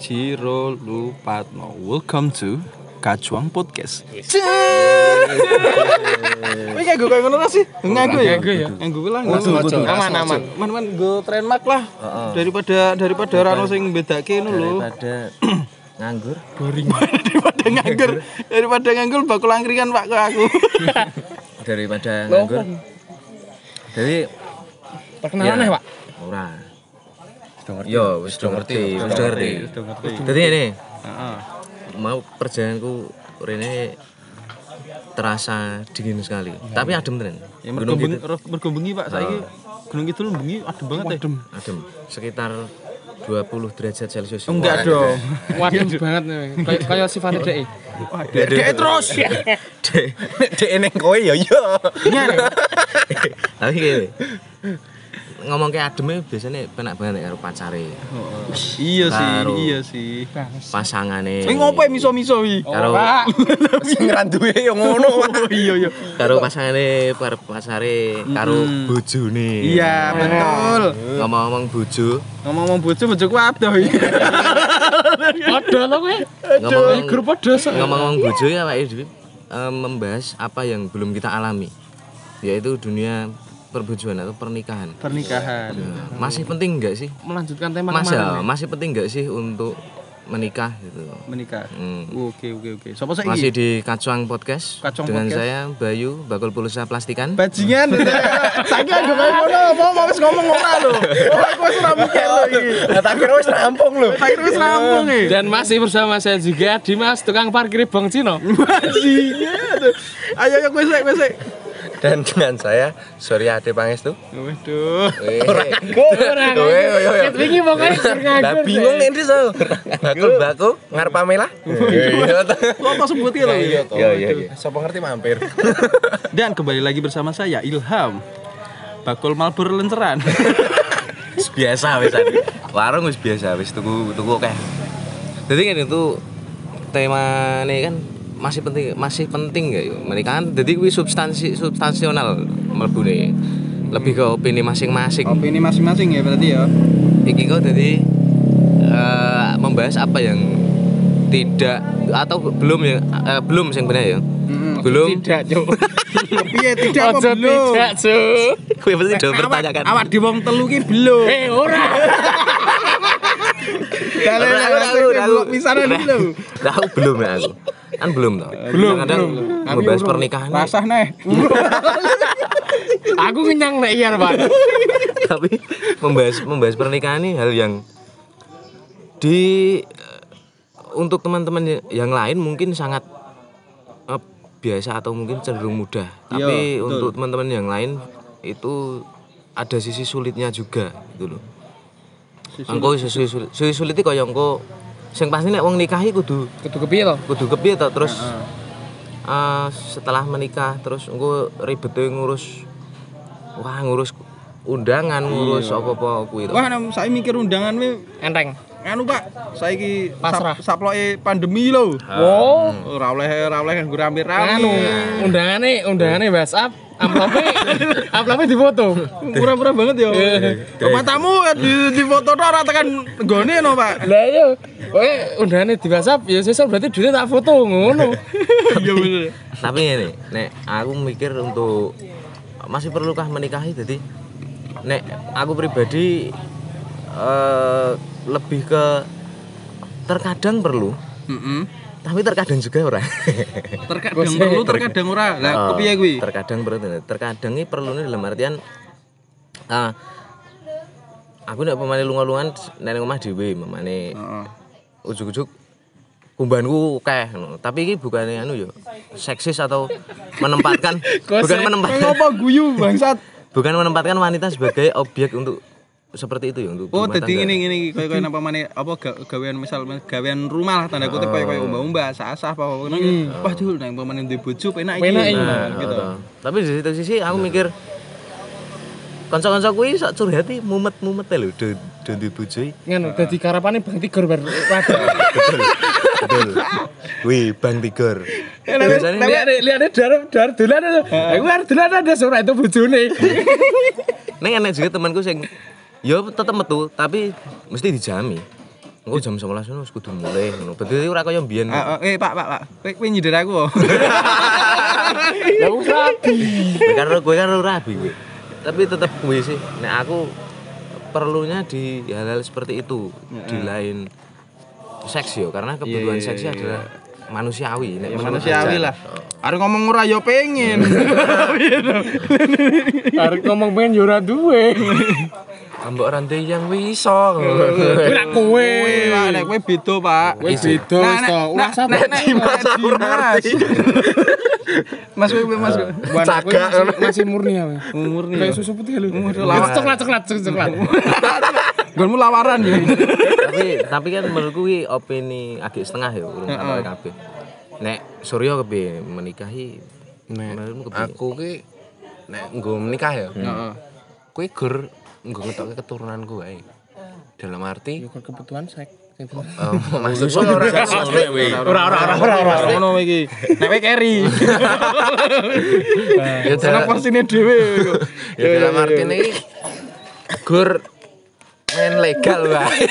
Ciro Lupatno. Welcome to Kacuang Podcast. Wih kayak gue kayak ngono sih. Ngaku ya. Ngaku ya. Ngaku lah. Aman, aman. Man man gue trademark lah. Daripada daripada rano sing bedake ngono lho. daripada nganggur daripada nganggur daripada nganggur bakul angkringan Pak ke aku. daripada nganggur jadi Perkenalan ya, Pak. ora yo wis do ngerti. wis do ngerti. jadi ini Heeh. mau perjalananku rene terasa dingin sekali. Tapi adem tenan. Ya gunung mergo bengi, mergo bengi Pak saiki Gunung Kidul bengi adem banget ya. adem. Sekitar 20 derajat celcius. Enggak dong. Waduh. Banget nih. Kayak kayak sifat DE. Dek. Terus. dek. Neng kowe ya yo. Tapi ngomong kayak adem biasanya penak banget karo pacare Iya sih, iya sih. pasangane Ini ngopo ya miso-miso iki? karo sing ngranduwe yo ngono Oh iya iya. karo pasangane par pasare karo bojone Iya, betul. ngomong-ngomong bojo Ngomong-ngomong bojo bojoku adoh iki. Padha lo kowe. ngomong Grup padha ngomong-ngomong bojo ya Pak Idwi eh, membahas apa yang belum kita alami yaitu dunia perbojoan atau pernikahan Pernikahan. Nah, masih penting nggak sih Melanjutkan tema Mas kemarin. ya, masih penting nggak sih untuk menikah gitu Menikah. Hmm. Oke oke oke. Sopo saiki? masih di Kacuang Podcast Kacuang dengan Podcast. saya Bayu Bakul Pulsa Plastikan Bajingan. Saiki aku kayak ngono, mau mau wis ngomong ora lho. Oh, aku wis ora mikir lho iki. tak kira wis rampung lho Tak kira wis rampung iki. Dan masih bersama saya juga Dimas tukang parkir Bang Cino. Bajingan. Ayo ayo kowe sik kowe sik. Dan dengan saya Surya Ade Pangestu Waduh. Orang. Ket wingi pokoke Lah bingung ini so. Bakul baku ngarep Pamela. Iya Lo kok sebut ya lho ya. iya iya. Sopo ngerti mampir. Dan kembali lagi bersama saya Ilham. Bakul Malbur lenceran. Biasa wis. Warung wis biasa wis tuku tuku akeh. Jadi kan itu tema ini kan masih penting masih penting gak yuk menikah kan jadi kuwi substansi substansional mlebune lebih ke opini masing-masing Opini masing-masing ya berarti ya. iki kok jadi eh, membahas apa yang tidak atau belum ya eh, belum sing bener ya belum Tidak, Cuk. Piye tidak apa Ojo belum? tidak, Cuk. gue pasti udah bertanyakan Awak di wong telu ki belum. Eh, ora. Dalan Aku, aku, lho. Nah, aku belum ya aku kan belum toh Belum, kadang belum. membahas pernikahan Rasah neh. Aku kenyang nek iya, Pak. tapi membahas membahas pernikahan ini hal yang di eh, untuk teman-teman yang lain mungkin sangat eh, biasa atau mungkin cenderung mudah tapi Iya, betul. untuk teman-teman yang lain itu ada sisi sulitnya juga gitu loh engko sisi sulit iki kaya engko sing pasti nek wong nikahi kudu Kudu kepiye to? kudu kepiye to terus eh, setelah menikah terus engko ribete ngurus wah ngurus undangan ngurus apa-apa kuwi to. Wah, nam saya mikir undangan we Enteng. anu Pak, saiki Pasrah. sap- saploke pandemi lho. Wow. Ora oleh ora oleh nganggo rame-rame. Anu, undangane undangane WhatsApp, amplopnya amplopnya difoto. Murah-murah banget ya. Rumah tamu ya di di foto tok ora tekan nggone no, Pak. Lah iya, kowe undangane di WhatsApp ya sesuk berarti duitnya tak foto ngono. Iya bener. tapi ini nek aku mikir untuk masih perlukah menikahi jadi nek aku pribadi eh, lebih ke terkadang perlu. Tapi terkadang juga ora Terkadang perlu, terkadang ora. Lah Oh, kepiye kuwi? terkadang perlu terkadang ini perlu nih dalam artian ah aku nek pemane lunga-lungan nek omah dhewe memane Heeh. ujuk-ujuk kumbanku keh tapi ini bukannya anu yo seksis atau menempatkan bukan menempatkan Ngopo guyu bangsat? bukan menempatkan wanita sebagai objek untuk seperti itu ya untuk Oh, tangga. ngene ngene kaya kaya napa maneh apa ga- gawean misal gawean rumah lah tanda kutip kaya kaya umbah-umbah sah-sah apa apa ngono iki. Wah, dul nang pamane duwe bojo penak iki. Penak iki. Nah, gitu. Nah, tapi di satu sisi aku mikir kanca-kanca kuwi sak curhati mumet-mumet lho do do duwe bojo iki. Ngono dadi karepane Bang Tigor bar betul wih bang tigor biasanya Lihat lihat dar dar dolan. Aku arep dolan ada surat itu bojone. Neng enek juga temanku sing yo tetep metu tapi mesti dijami. Engko jam 11 ngono wis kudu mulai ngono. Berarti ora kaya mbiyen. Ah, ah, eh Pak, Pak, Pak. Kowe kowe nyindir aku. Lah wis rabi. Kowe kan kowe kan ora rabi kowe. Tapi tetep gue sih nek aku perlunya di hal-hal seperti itu di lain seks yo karena kebutuhan Iya, seks iya, adalah manusiawi nek Ya manusiawi lah. Arep ngomong ora ya pengen. Arek ngomong pengen yo ora duwe. Ambek rantai yang wiso. Ora kowe. Kowe Pak, nek kowe beda, Pak. Wis beda wis to. Ulah satu. nek nek Dimas Mas kowe Mas. Wan aku masih, murni ya. Nih. Kayak susu putih lu. lawan. Coklat coklat coklat. Gonmu lawaran ya. tapi tapi kan menurutku kuwi opini agak setengah ya urung sampai kabeh. Nek Suryo kepiye menikahi kepiye? aku ki nek nggo menikah ya Heeh. kowe gur nggo ngetokke keturunanku wae dalam arti Yo kebutuhan seks. eh, maksudku ora Ora ora ora ora ora. Ngono iki. Nek kowe carry. ya Seneng dalam, porsine dhewe. ya dalam arti ini gur main legal wae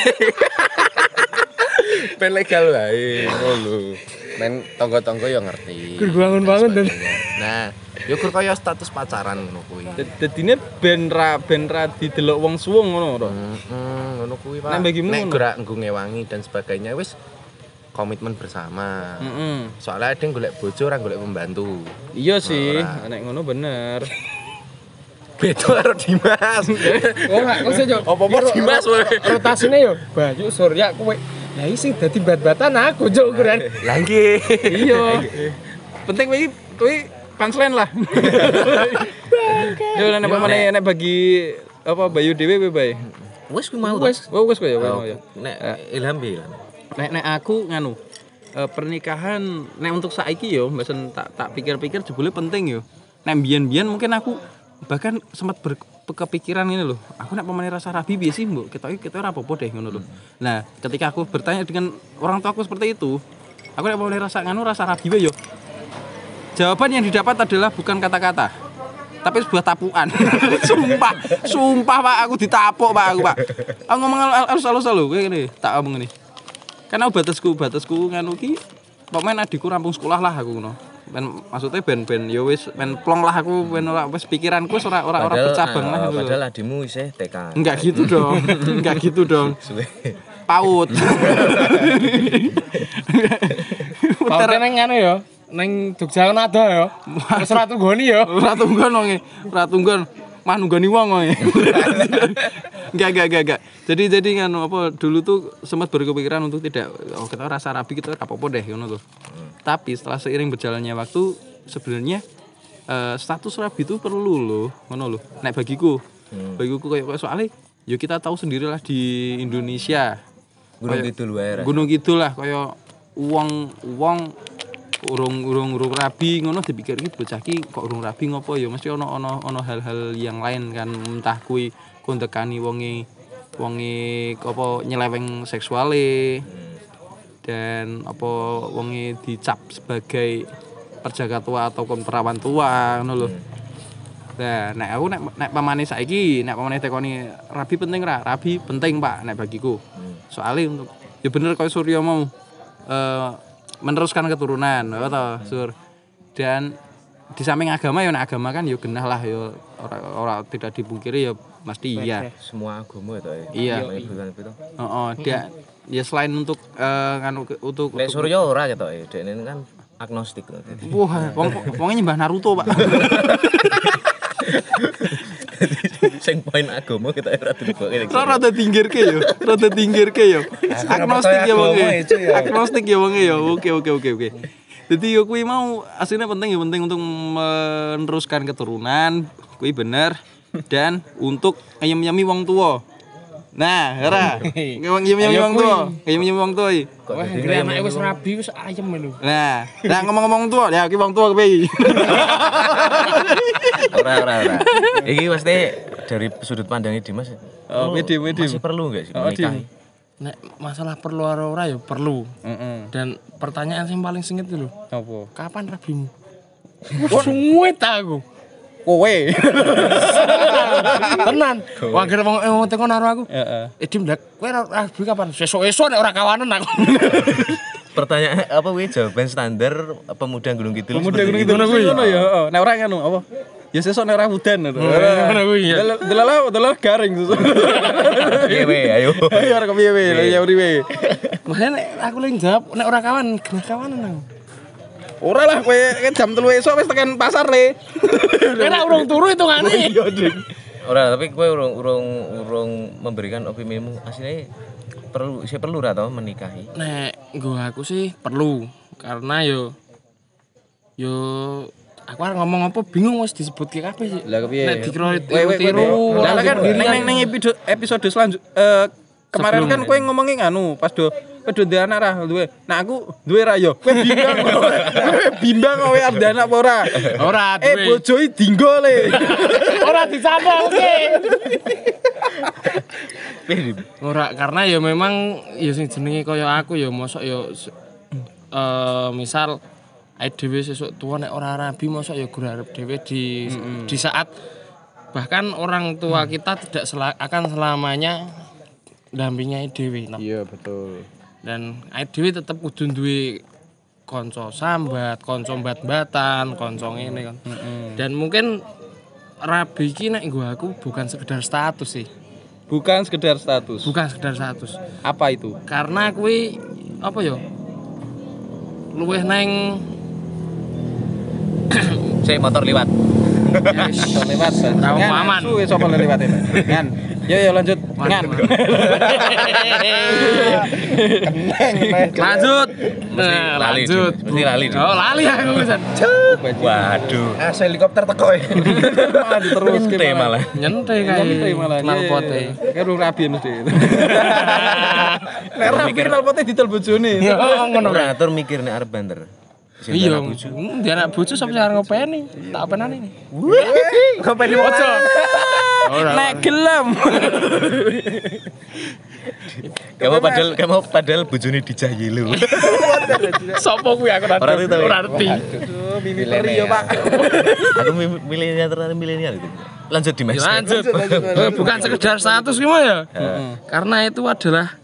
main legal wae ngono main tonggo-tonggo yo ngerti Gur bangun-bangun nah yo gur kaya status pacaran ngono kuwi Dadine ben ra ben ra didelok wong suwung ngono to. Hmm, ngono kuwi Pak. Nek bagimu Nek gerak nggo ngewangi dan sebagainya wis komitmen bersama. Heeh. Soalnya ada yang golek bojo, orang golek pembantu. Iya sih, nek ngono bener. Beda karo Dimas. Oh enggak, kok sejo. Apa-apa Dimas wae. Rotasine yo Bayu Surya kowe. Lah isi dadi bat-batan aku juk ukuran. Lah nggih. Iya. Penting kowe iki- kowe punchline lah. Yo nek pamane nek bagi apa Bayu dhewe kowe bae. Wes kuwi mau. Wes. Oh ya. Oh, ya. Nek Ilham piye Ilham? Nek nek aku nganu eh, pernikahan nek untuk saiki yo mbesen tak tak pikir-pikir jebule penting yo. Nek biyen-biyen mungkin aku bahkan sempat berkepikiran ini loh. Aku nek pemane rasa rabi piye sih, Mbok? Kita kita ora apa-apa deh ngono loh. Nah, ketika aku bertanya dengan orang tua aku seperti itu, aku nek pemane rasa nganu rasa rabi yo. Jawaban yang didapat adalah bukan kata-kata, tapi sebuah tapukan. sumpah, sumpah Pak, aku ditapuk Pak aku Pak. Aku ngomong harus halus halus kowe ngene, tak ngomong ngene. Karena batasku, batasku nganu ki pokoknya adikku rampung sekolah lah aku ngono. Ben maksudnya ben ben yo wis ben plong lah aku ben ora wis pikiranku wis ora ora ora bercabang lah ah, gitu. Padahal adimu isih TK. Enggak gitu dong. Enggak gitu dong. Paut. Paute nang ngono yo. Nang Jogja ono ada yo. Wis ora tunggoni yo. Ora tunggon wong e. Ora tunggon. Mah nunggoni wong wong e. Enggak enggak enggak enggak. Jadi jadi nganu apa dulu tuh sempat berkepikiran untuk tidak oh kita rasa rabi kita apa-apa deh ngono tuh. Tapi setelah seiring berjalannya waktu sebenarnya eh, status rabi itu perlu loh, ngono loh. Nek bagiku. Bagiku kayak soalnya ya kita tahu sendirilah di Indonesia Gunung Kidul wae. Ra. Gunung Kidul lah kaya uang uang urung urung urung rabi ngono dipikir iki bocah ki kok urung rabi ngopo ya mesti ono ono ono hal-hal yang lain kan entah kuwi kondekani wonge wonge apa nyeleweng seksuale dan apa wonge dicap sebagai perjaka tua atau perawan tua ngono lho. Nah, nek aku nek nek pamane saiki, nek pamane tekoni rabi penting ra? Rabi penting, Pak, nek bagiku. Soalnya untuk ya bener kalau Suryo mau eh, meneruskan keturunan, ya toh, Sur. Dan di samping agama ya agama kan ya genah lah ya ora ora tidak dipungkiri ya mesti iya. Semua agama itu ya. Iya. Itu. Heeh, dia ya selain untuk nganu ke- untuk Nek Suryo ora ketok ya. Dek ini kan agnostik. Wah, wong wongnya nyembah Naruto, Pak. Sing poin agama kita ora dibuka Ora rada tinggirke yo, rada tinggirke yo. Agnostik ya wong Agnostik ya wong ya. Oke oke oke oke. Jadi yo kuwi mau aslinya penting ya penting untuk meneruskan keturunan, kuwi bener dan untuk ayam-ayami wong tua. Nah, ora. Wong ayam-ayami wong tua, ayam-ayami wong tua. iki. Wah, anake wis rabi wis ayem lho. Nah, nah ngomong-ngomong tua, ya ki wong tua kepiye? Ora ora ora. Iki pasti dari sudut pandangnya Dimas. Oh, lu medium, medium. Masih perlu enggak sih Oh, menikahi? Nek masalah perlu ora ora ya perlu. Heeh. Dan pertanyaan yang paling singkat itu lho, Apa? kapan rabimu? Wah, suwet aku. kowe. Tenan. Wah, kira wong wong teko karo aku. Heeh. Eh, Dim, lek kowe rabi kapan? Sesuk-esuk nek ora kawanan aku. Pertanyaan apa wih jawaban standar pemuda Gunung Kidul. Pemuda gunung itu. itu ngono ya. heeh. Nek ora ngono apa? Ya sesuk nek ora udan ngono. ngono kuwi, ya. Delala delala garing sesuk. Iya weh, ayo. Ayo arek piye we? Ya uriwe. Makanya nek aku lagi jawab nek ora kawan, genah kawanan aku. Ora lah kowe kan jam 3 esuk wis tekan pasar le. Ora urung turu itu ngene. Iya, Dik. Ora, tapi kowe urung urung urung memberikan opinimu aslinya perlu saya perlu ora tau menikahi. Nek gue aku sih perlu karena yo yo aku arep ngomong apa bingung wis disebut ke kabeh sih. Lah kepiye? Nek dikira tiru. Lah kan neng neng neng episode episode selanjut eh kemarin Sebelum kan kowe ngomongin nganu pas do do duwe anak ra duwe. Nah aku duwe ra yo. Kowe bimbang. Kowe bimbang kowe arep anak apa ora? Ora Eh duwe. bojoi dinggo le. ora dicambung oke. Wih, Ora karena ya memang ya sing jenenge kaya aku ya mosok ya eh misal ae dhewe sesuk tua nek ora rabi mosok ya gur arep dhewe di di saat bahkan orang tua kita tidak sela- akan selamanya dampingi ae dhewe no. Iya betul. dan ae dhewe tetep kudu duwe kanca sambat, kanca bat-batan, kanca ngene kan. Dan mungkin rabi iki nek aku bukan sekedar status sih. Bukan sekedar status. Bukan sekedar status. Apa itu? karena kuwi apa ya luweh neng saya motor lewat. Iso lewat. Tahu paman. Suwe sapa lewat ini? Ngan. Yo yo lanjut. Ngan. lanjut nah, lali, lanjut. Mesti lali, Dim. oh lali aku pisan Waduh. Ah, helikopter teko. Malah diterus Ente malah. nyente Nyente kae malah. kenal Iya, pote iya, iya. Kayak urung rabi mesti. Nek rabi kenal pote didol bojone. yo ngono Ora atur mikir nek arep banter. Sing iya anak bojo. Hmm, dia anak bojo sampe cara ngopeni? Tak apenane ini Ngopeni ojo ora Nek gelem. Kamu padahal kamu padahal bojone dijahi lu. sapa kuwi aku Ora ngerti ora ngerti. Peri yo, Pak. Aku mi- milenial terlalu milenial itu. Lanjut di Mas. lanjut. Bukan sekedar status gimana ya? Karena itu adalah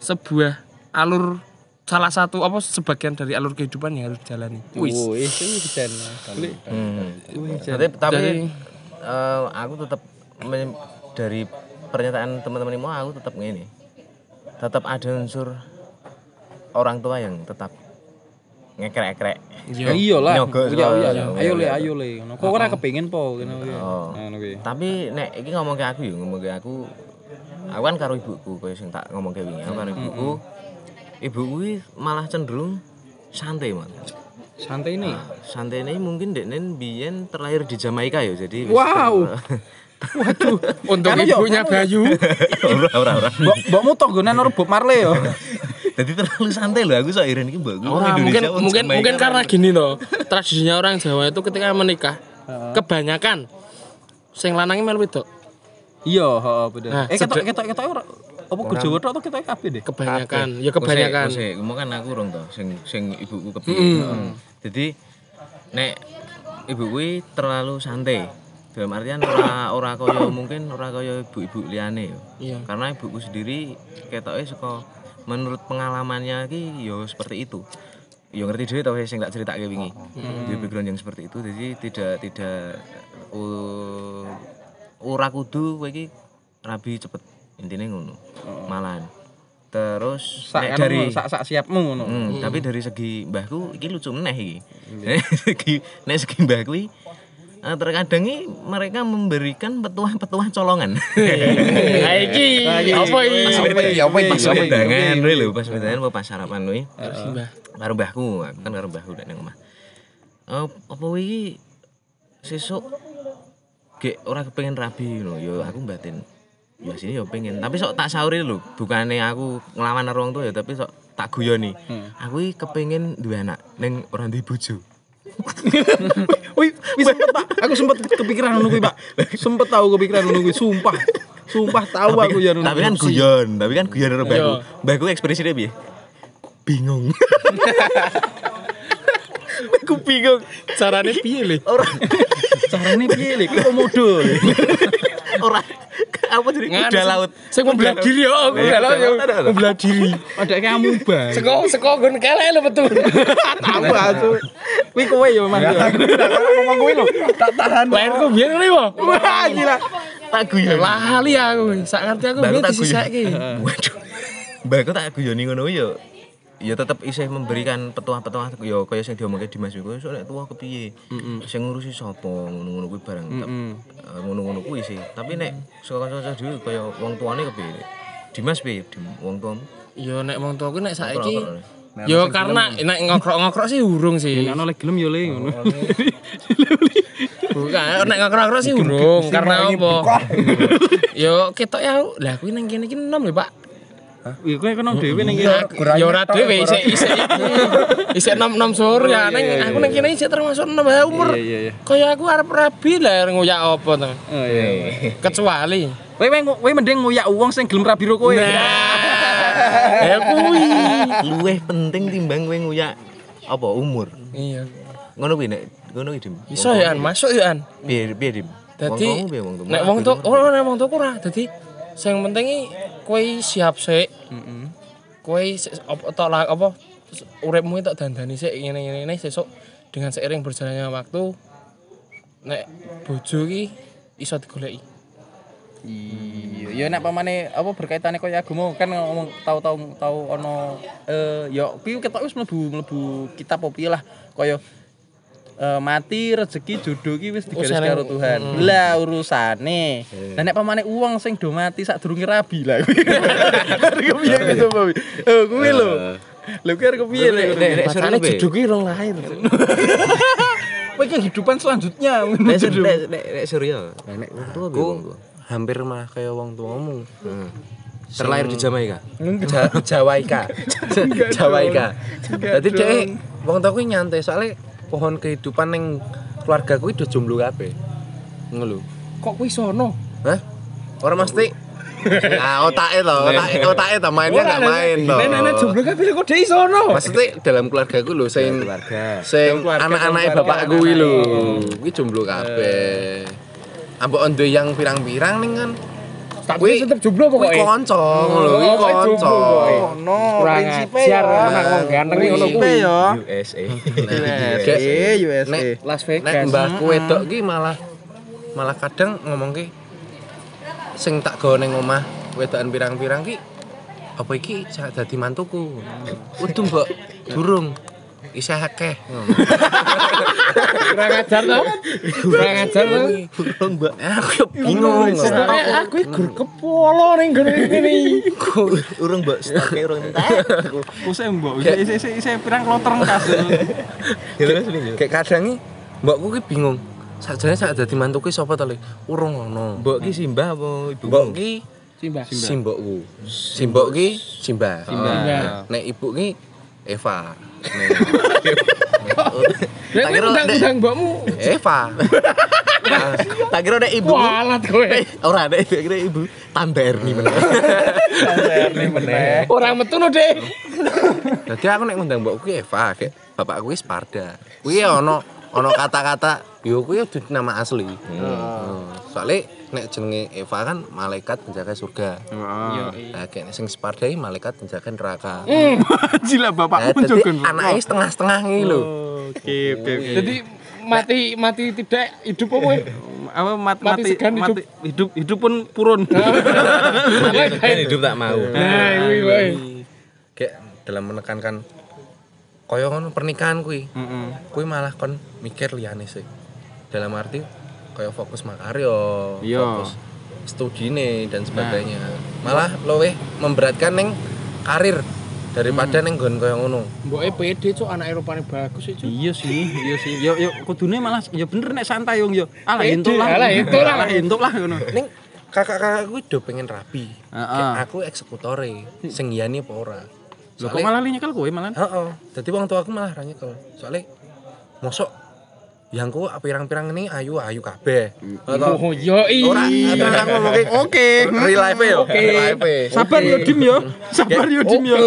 sebuah alur salah satu apa sebagian dari alur kehidupan yang harus dijalani wis Oh, itu bisa. Hmm. Tapi, tapi Dari- eh, aku tetap men- dari pernyataan teman-teman mau aku tetap ngene. Tetap ada unsur orang tua yang tetap ngekrek-krek. Iya. Ya iyalah. Iya iya. soalnya. Ayo le, ayo le. Ngono. Kok ora kepengin po ngono kuwi. Oh. Ngono kuwi. Tapi nek iki ngomong ke aku ya, ngomong ke aku aku kan karo ibuku koyo sing tak ngomong ke wingi. Aku karo ibuku. Ibuku kuwi malah cenderung santai, Mas. Santai nih. Santai ini mungkin dekne biyen terlahir di Jamaika ya. Jadi Wow. Waduh. untuk yo, ibunya. Bayu ora ora ora. Mbok mbokmu tonggonan karo Bob Marley yo. Jadi terlalu santai loh aku sok iren iki mbakku. Ora, mungkin mungkin mungkin karena gini loh tradisinya orang Jawa itu ketika menikah kebanyakan sing lanangnya melu wedok Iya, heeh bener. Nah, Eh ketok ketok ketok apa Jawa tok atau ketok kabeh deh? kebanyakan ya kebanyakan kose, ngomong kan aku rong to sing sing ibuku kepiye. Heeh. Jadi nek ibu kuwi terlalu santai. Dalam artian ora ora kaya mungkin ora kaya ibu-ibu liyane yo. iya Karena ibuku sendiri ketoke saka menurut pengalamannya ki yo seperti itu. Yo ngerti dhewe tau sing tak critakake wingi. Di background yang seperti itu jadi tidak tidak uh, ora kudu kowe iki rabi cepet. Intine ngono. Malahan. Terus Sak nek anu, dari sak sak siapmu ngono. Hmm, tapi dari segi mbahku iki lucu meneh iki. Nek segi nek segi mbahku iki eh, terkadang iki mereka memberikan petuah-petuah colongan. nah iki apa iki apa Pas itu? wedangan kuwi lho, pas wedangan apa pas sarapan kuwi. Mbah. Karo mbahku, aku kan karo mbahku nek nang omah. Eh, apa iki sesuk gek ora kepengen rabi lho, ya aku batin. Ya sini ya pengen, tapi sok tak sauri lho, bukannya aku ngelawan karo wong tuwa ya, tapi sok tak guyoni. Aku iki kepengen duwe anak ning ora duwe bojo. Wih, sempet Pak. Aku sempet kepikiran kuwi, Pak. Sempet tahu kepikiran kuwi, sumpah. Sumpah tahu aku ya ngono. tapi kan guyon, tapi kan guyon karo mbahku. Iya. Mbahku ekspresinya piye? Bingung. Mbahku bingung. carane piye le Ora carane piye lek komodo. Ora apa jadi Nganu kuda laut. Sing membelah diri yo, membelah laut yo. Ada, ada. Membelah diri. Ada kamu bang. Seko seko gon kelek lho betul. Tahu asu. Kuwi kowe ya Mas. Ngomong kuwi lho. Tak tahan. Lahirku biyen ngene yo. Wah gila. Tak guyon. Lali aku. Sak ngerti aku biyen disisakke. Waduh. Mbak aku tak guyoni ngono yo. Ya tetep isih memberikan petuah-petuah yo kaya sing diomongke Dimas iku sok nek tuwa kepiye. Sing ngurusi sapa ngono-ngono kuwi barang tetep eh, ngono-ngono kuwi sih. Tapi nek saka kanca dhewe kaya wong tuane kepiye. Dimas piye wong tuamu? Yo nek wong tuaku nek saiki. Yo karena nek ngokrok-ngokrok sih urung sih. Nek ono lek gelem yo le ngono. Bukan, nek ngokrok-ngokrok sih urung. Karena apa? Yo ketok ya, lah kuwi nang kene iki enom lho, Pak. Iya kowe kono dhewe ning kene. Ya ora dhewe isih isih isih enom-enom sur ya. Nang aku nang kene isih termasuk enom ya umur. Iya iya iya. Kaya aku arep rabi lah ngoyak apa to. Oh iya. Kecuali Kowe kowe mending ngoyak wong sing gelem rabi ro kowe. ya kuwi. Luwih penting timbang kowe nguyak apa umur. Iya. Ngono kuwi nek ngono kuwi Dim. Iso ya, An, masuk ya, An. Piye piye Dim? Dadi nek wong tua oh nek wong tua ora. Dadi sing penting iki kowe siap sik. Heeh. Kowe tok apa uripmu tok dandani sik ngene-ngene sesuk dengan seiring berjalannya waktu nek bojo iki iso digoleki. Iya, ya nek pamane apa berkaitane kaya agama kan ngomong tahu-tahu tahu ono eh ya kuwi ketok wis mlebu mlebu kitab piye lah kaya eh, mati rezeki jodoh ki wis digaris Urusannya- karo Tuhan. Lah urusane. Lah nek pamane uang sing do mati sadurunge rabi lah. Kuwi kepiye gitu, Pak? Oh, kuwi lho. Lho kuwi arep kepiye Nek- nek- Be. jodoh ki rong lahir. Kowe kehidupan selanjutnya. Nek nek nek nek serius. Nek wong tua piye tua? hampir mah kayak wong tuamu. Terlahir di Jamaika. Ja, Jawaika. Jawaika. Jadi dek wong tuaku nyantai soalnya pohon kehidupan ning keluarga ku udah jomblo kabeh. Ngono lho. Kok kuwi sono? Hah? Ora mesti Nah, otake to, otake otake to mainnya enggak main to. Nenek jomblo kabeh kok dhek sono. Maksudnya dalam keluarga ku lho sing Keluarga. sing anak-anake bapak kuwi lho. Kuwi jomblo kabeh. Ambek ondo yang pirang-pirang ning kan. Tapi tetep jomblo Kuwi pokoke. kanca ngono, kuwi Oh, kuwi kanca. jomblo, pokoke. Ono Kurang prinsipe ya. anak wong ganteng ngono kuwi. ya. USA. USA, USA. Nek Las Vegas. Nek mbahku wedok ki malah malah kadang ngomong ki sing tak gawe ning omah wedokan pirang-pirang ki apa iki dadi mantuku. Kudu mbok durung isih akeh. Kurang ajar to. Kurang ajar to. Burung, Mbak. Aku yo bingung. Aku iki gur kepolo ning ngene. Urung, Mbak. Stoke urung entek. Mbok, isih isih isih isih pirang kloter kas. Ya terus. Kayak kadang ki mbokku ki bingung. Sakjane sak dadi mantuku sapa to, Le? Urung ono. Mbok ki Simbah apa ibu? Mbok ki Simbah. simbokku. Simbok ki Simba. Simba. Nek ibu ki Eva. Tak kira- undang-undang mbokmu. Eva. Tak kira nek ibu. Walat kowe. Ora nek tak kira ibu Tante Erni meneh. Ini meneh. Orang metu no, Dek. Dadi aku nek ngundang mbokku Eva, kayak bapakku ki Sparda. Kuwi ono ono kata-kata yo kuwi nama asli. Hmm. Soalnya nek jenenge Eva kan malaikat penjaga surga. Nah, kayak sing Sparda iki malaikat penjaga neraka. Gila Nah, bapakmu jadi jogon. anaknya setengah-setengah ini lho. Oke, oke, oke. Jadi mati mati tidak hidup apa apa mati Mati mati, segan hidup. mati hidup hidup pun purun. Kan hidup tak mau. Nah, kuwi wae. Kayak dalam menekankan ngono pernikahan kuwi. Heeh. Kuwi malah kon mikir liyane sih. Dalam arti kaya fokus makaryo, Iya. fokus studine dan sebagainya. Malah luwih memberatkan ning karir daripada ning nggon kaya ngono. Mboke pede cuk anak Eropane bagus sih cuk. Iya sih, iya sih. Yo yo kudune malah ya bener nek santai wong yo. Alah entuk lah. alah, entuk lah. Alah entuk lah ngono. Ning kakak-kakak kuwi do pengen rapi. Heeh. Kayak aku eksekutore, sing iyane apa ora. Lho kok malah nyekel kowe malah. Heeh. Dadi wong tua aku malah ra nyekel. Soale mosok yang ku pirang-pirang ini ayu ayu kabeh. Atau Oh yo ora atau aku ngomong Oke. real life yo. Life. Sabar yo Dim yo. Sabar yo Dim yo.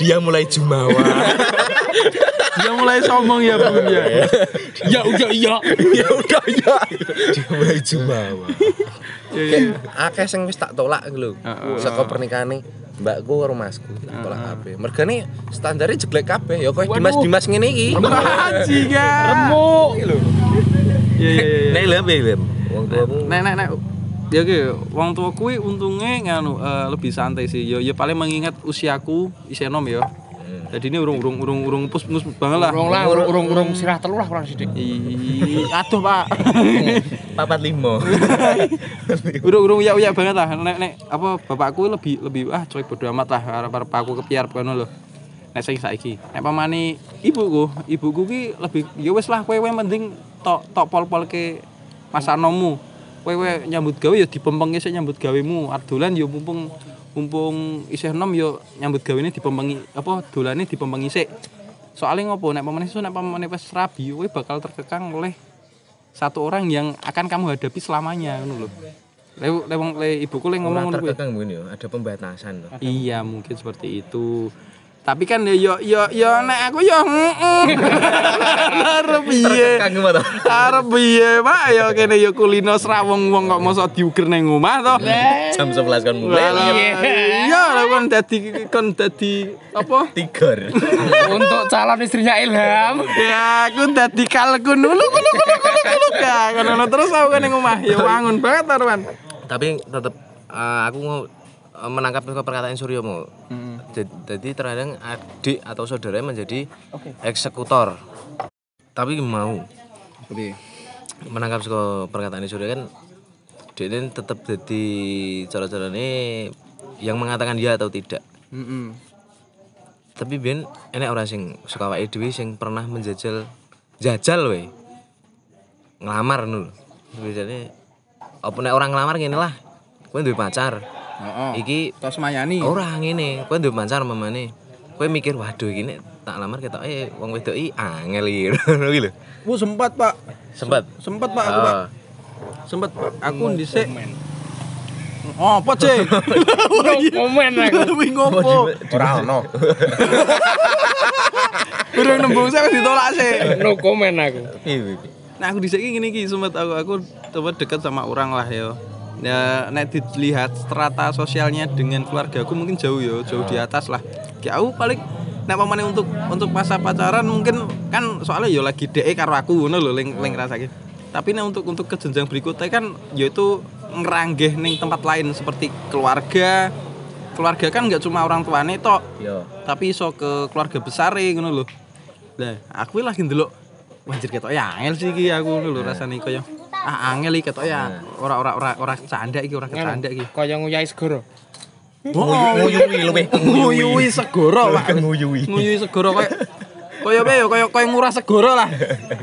Dia mulai jumawa. Dia mulai sombong ya Bun ya. ya udah iya. Ya udah ya. Dia mulai jumawa. Iya, iya. Akeh sing wis tak tolak lho. Saka pernikahan mbakku karo masku tak tolak kabeh. Mergane standare jeglek kabeh ya koyo Dimas-Dimas ngene iki. Bajingan. Remuk. Iya iya iya. Nek lem lem. Wong tuamu Nek nek nek ya ki wong tua kuwi untungnya nganu eh, lebih santai sih. Yo yo paling mengingat usiaku isih enom ya. Jadi ini urung urung urung urung pus pus banget lah. Urung lah, urung urung urung sirah telu lah kurang. Ih, aduh pak. papat limo. urung urung ya ya banget lah. Nek nek apa bapakku lebih lebih ah coy bodo amat lah arep aku kepiar kono lho. Nek sing saiki, nek pamane ibuku, ibuku ki lebih ya wis lah kowe mending tok tok pol-pol ke masa nomu. Kowe nyambut gawe ya dipempeng sik nyambut gawemu. Ardolan ya mumpung mumpung isih enom ya nyambut gawene dipempengi apa dolane dipempengi sik. Soalnya ngopo nek pamane nek pamane wis rabi kowe bakal terkekang oleh satu orang yang akan kamu hadapi selamanya ngono lho. Le le ibuku le ngomong ngono kuwi. yo, ada pembatasan loh. Iya, mungkin seperti itu. Tapi kan ya yo yo yo nek aku yo heeh. Arep piye? Arep piye, Pak? Ya kene yo kulino srawung wong kok mosok diuger ning omah to. Jam 11 kan mulai. Lah, Iya, lah kon dadi kon dadi apa? Tigar. Untuk calon istrinya Ilham. Ya, aku dadi kalkun dulu kulo kulo kulo kulo ya. Terus aku kan ning omah. Ya wangun banget Arwan. Tapi tetap eh, aku mau menangkap ke perkataan Suryo mau. Jadi, jadi terkadang adik atau saudara menjadi eksekutor. Tapi mau menangkap ke perkataan Suryo kan dia ini tetap jadi cara-cara ini yang mengatakan ya atau tidak. Heeh. Tapi ben enek orang sing suka awake dhewe sing pernah menjajal jajal we. Ngelamar lho. Biasane apa nek orang ngelamar ngene lah. Kowe duwe pacar. Heeh. Iki Tos mayani. ora ngene, kowe duwe pacar mamane. Kowe mikir waduh iki nek tak lamar ketok eh wong wedok iki angel iki ngono iki lho. Bu sempat, Pak. Sempat. Sempat, Pak, aku, Pak. Ah. Sempat Pak. aku dhisik. Oh, apa, Cek? Komen aku. Wih ngopo? Ora ono. Urung nembung saya ditolak sih. No komen aku. Nah, aku dhisik iki ngene iki sempat aku aku sempat dekat sama orang lah ya. Ya, nek dilihat strata sosialnya dengan keluarga aku mungkin jauh ya, jauh di atas lah. Kayak aku paling nek pamane untuk untuk masa pacaran mungkin kan soalnya ya lagi DE karo aku ngono lho ling ling rasake. Tapi nek untuk untuk ke jenjang berikutnya kan yaitu ngeranggeh ning tempat lain seperti keluarga. Keluarga kan nggak cuma orang tuane tok, Yo. tapi iso ke keluarga besar ngono lho. Lah, aku lagi ndelok Wajir ketok ya angel sih iki aku lho rasane kaya ah angel iki ketok ya ora ora ora ora canda iki ora kecanda iki. Kaya nguyai segoro. Nguyui luwih Nguyui segoro, Pak. nguyui. Nguyui segoro kaya kaya apa ya kaya kaya ngurah segoro lah.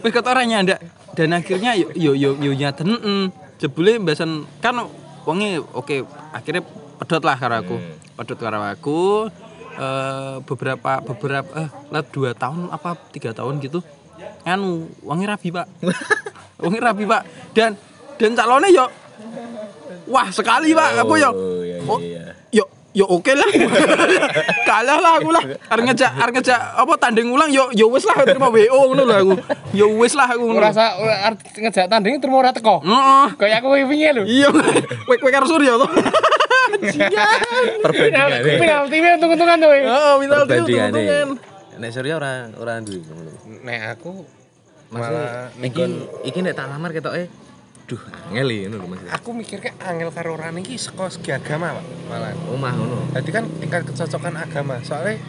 Wis ketok ora nyandak. Dan akhirnya yo yo yo yo nyaten heeh. Jebule mbasan kan wonge oke akhirnya pedot lah karo aku. Pedot karo aku eh beberapa beberapa eh lah dua tahun apa tiga tahun gitu anu wangi rabi pak wangi rabi pak dan dan calonnya yo wah sekali pak aku yo Oh, iya, oh, iya, iya. yo yo oke lah kalah lah aku lah arep ngejak arep ngejak apa tanding ulang yo yo wis lah terima WO ngono lho aku yo wis lah aku ngono Ngerasa ora- ngejak tanding terus ora teko. heeh Kayak aku wingi lho. iya kowe kowe karo Surya to Perbandingan. Penalti ini untung-untungan tuh. heeh minta Perbandingan. untungan Nek Surya ora ora duwe. Nek aku Maksudnya iki iki nek tak lamar ketok eh duh angel iki ngono lho Mas. Aku mikir kayak angel karo orang iki saka segi agama, Pak. Malah. Omah ngono. Jadi kan tingkat kecocokan agama. Soalnya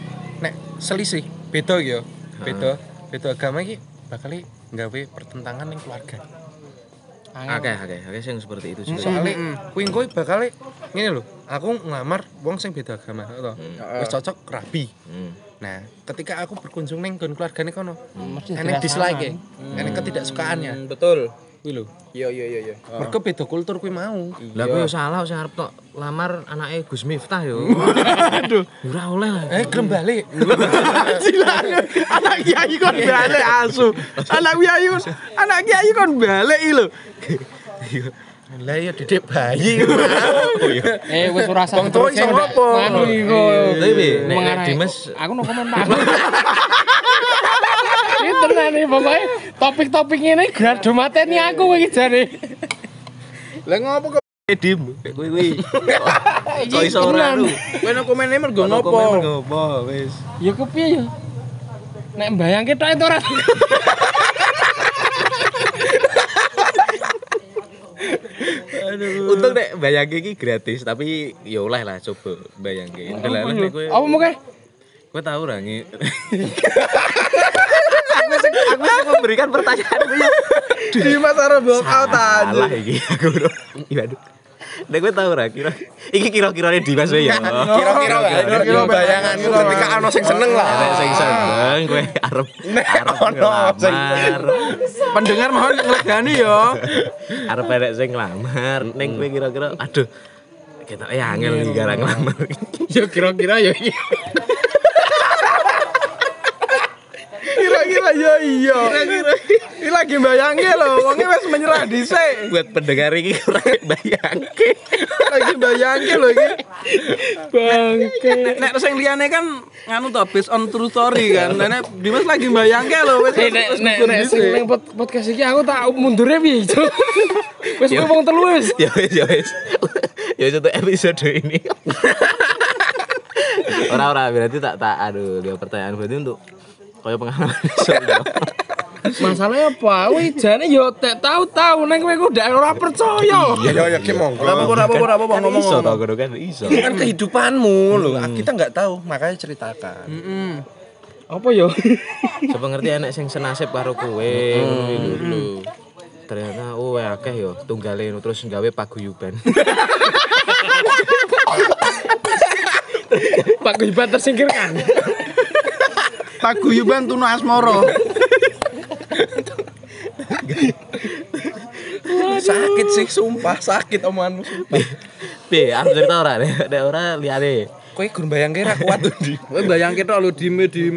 nek selisih beda gitu. Beda. Beda agama iki bakal nggawe pertentangan ning keluarga. Akeh akeh akeh sing seperti itu sih. Soalnya kuwi kowe bakal ngene lho. Aku ngelamar wong sing beda agama, to. Wis cocok rabi. Hmm. Nah, ketika aku berkunjung ning nggon keluargane kono, Mesti enek dislike, enek ketidaksukaannya. betul kuwi lho. Iya iya iya iya. Mergo beda kultur kuwi mau. Lah kowe yo salah sing arep tok lamar anake Gus Miftah yo. Aduh. Ora oleh lah. Eh, gelem balik. Anak kiai kon balik asu. Anak kiai anak kiai kon balik lho. Lah ya dedek bayi. Eh wis ora usah. Wong tuwa iso ngopo? Anu iku. Tapi nek nek Mengarai- Dimas aku no komentar. Ini tenan nih pokoknya topik-topik ini grado mateni aku iki jane. Lah ngopo kok Dim, kowe kuwi. Kok iso ora lu? kowe no komene mergo ngopo? ngopo wis. Ya kepiye ya? Nek mbayangke tok itu ora. Untung nek bayangke iki gratis, tapi ya oleh lah coba bayangke. Delala nek kowe Apa mungkin? kowe tau ora ngi. Aku sing aku sing memberikan pertanyaan. Di Mas arep block out aja. Salah iki aku. Iya aduh. Nek kowe tau ora kira iki kira-kirane Dimas wae ya. Kira-kira kira bayanganku ketika ana sing seneng lah. Nek sing seneng kowe arep arep ono sing- ngelamar. Pendengar mohon nglegani yo. Arep enek sing nglamar. Ning kowe kira-kira aduh kita eh angel iki gara nglamar. Ya kira-kira ya iki. Kira-kira yo iya. Kira-kira. Iki lagi bayangke lho, wonge wis menyerah dhisik. Buat pendengar iki ora bayangke. Lagi bayangke lho iki. Bangke. Nek sing liyane kan nganu to based on true story kan. Nek Dimas lagi bayangke lho wis Eh nek nek sing ning podcast iki aku tak mundure piye, Cuk? Wis kowe wong telu wis. ya wis ya wis. Ya untuk episode ini. ora ora berarti tak tak aduh dia pertanyaan berarti untuk kaya pengalaman. Masalahnya apa? Wih, jane yo tak tahu-tahu neng kowe ndak ora percaya. Ya ya ki monggo. Ora apa-apa, ora apa-apa, Kan ngomong. iso tau kudu kan iso. Itu kan kehidupanmu loh. Kita nggak tahu, makanya ceritakan. Heeh. Apa yo? Coba ngerti enek sing senasib karo kowe ngono lho. Ternyata oh akeh yo tunggale terus gawe paguyuban. Pak Guyban tersingkirkan. Paguyuban Tunu Asmoro. Sakit sih, sumpah sakit omonganmu. sumpah. Piye, aku cerita ora nek nek ora liyane. Kowe gur bayang kira kuat tuh di. Kowe bayangke tok lho dim dim.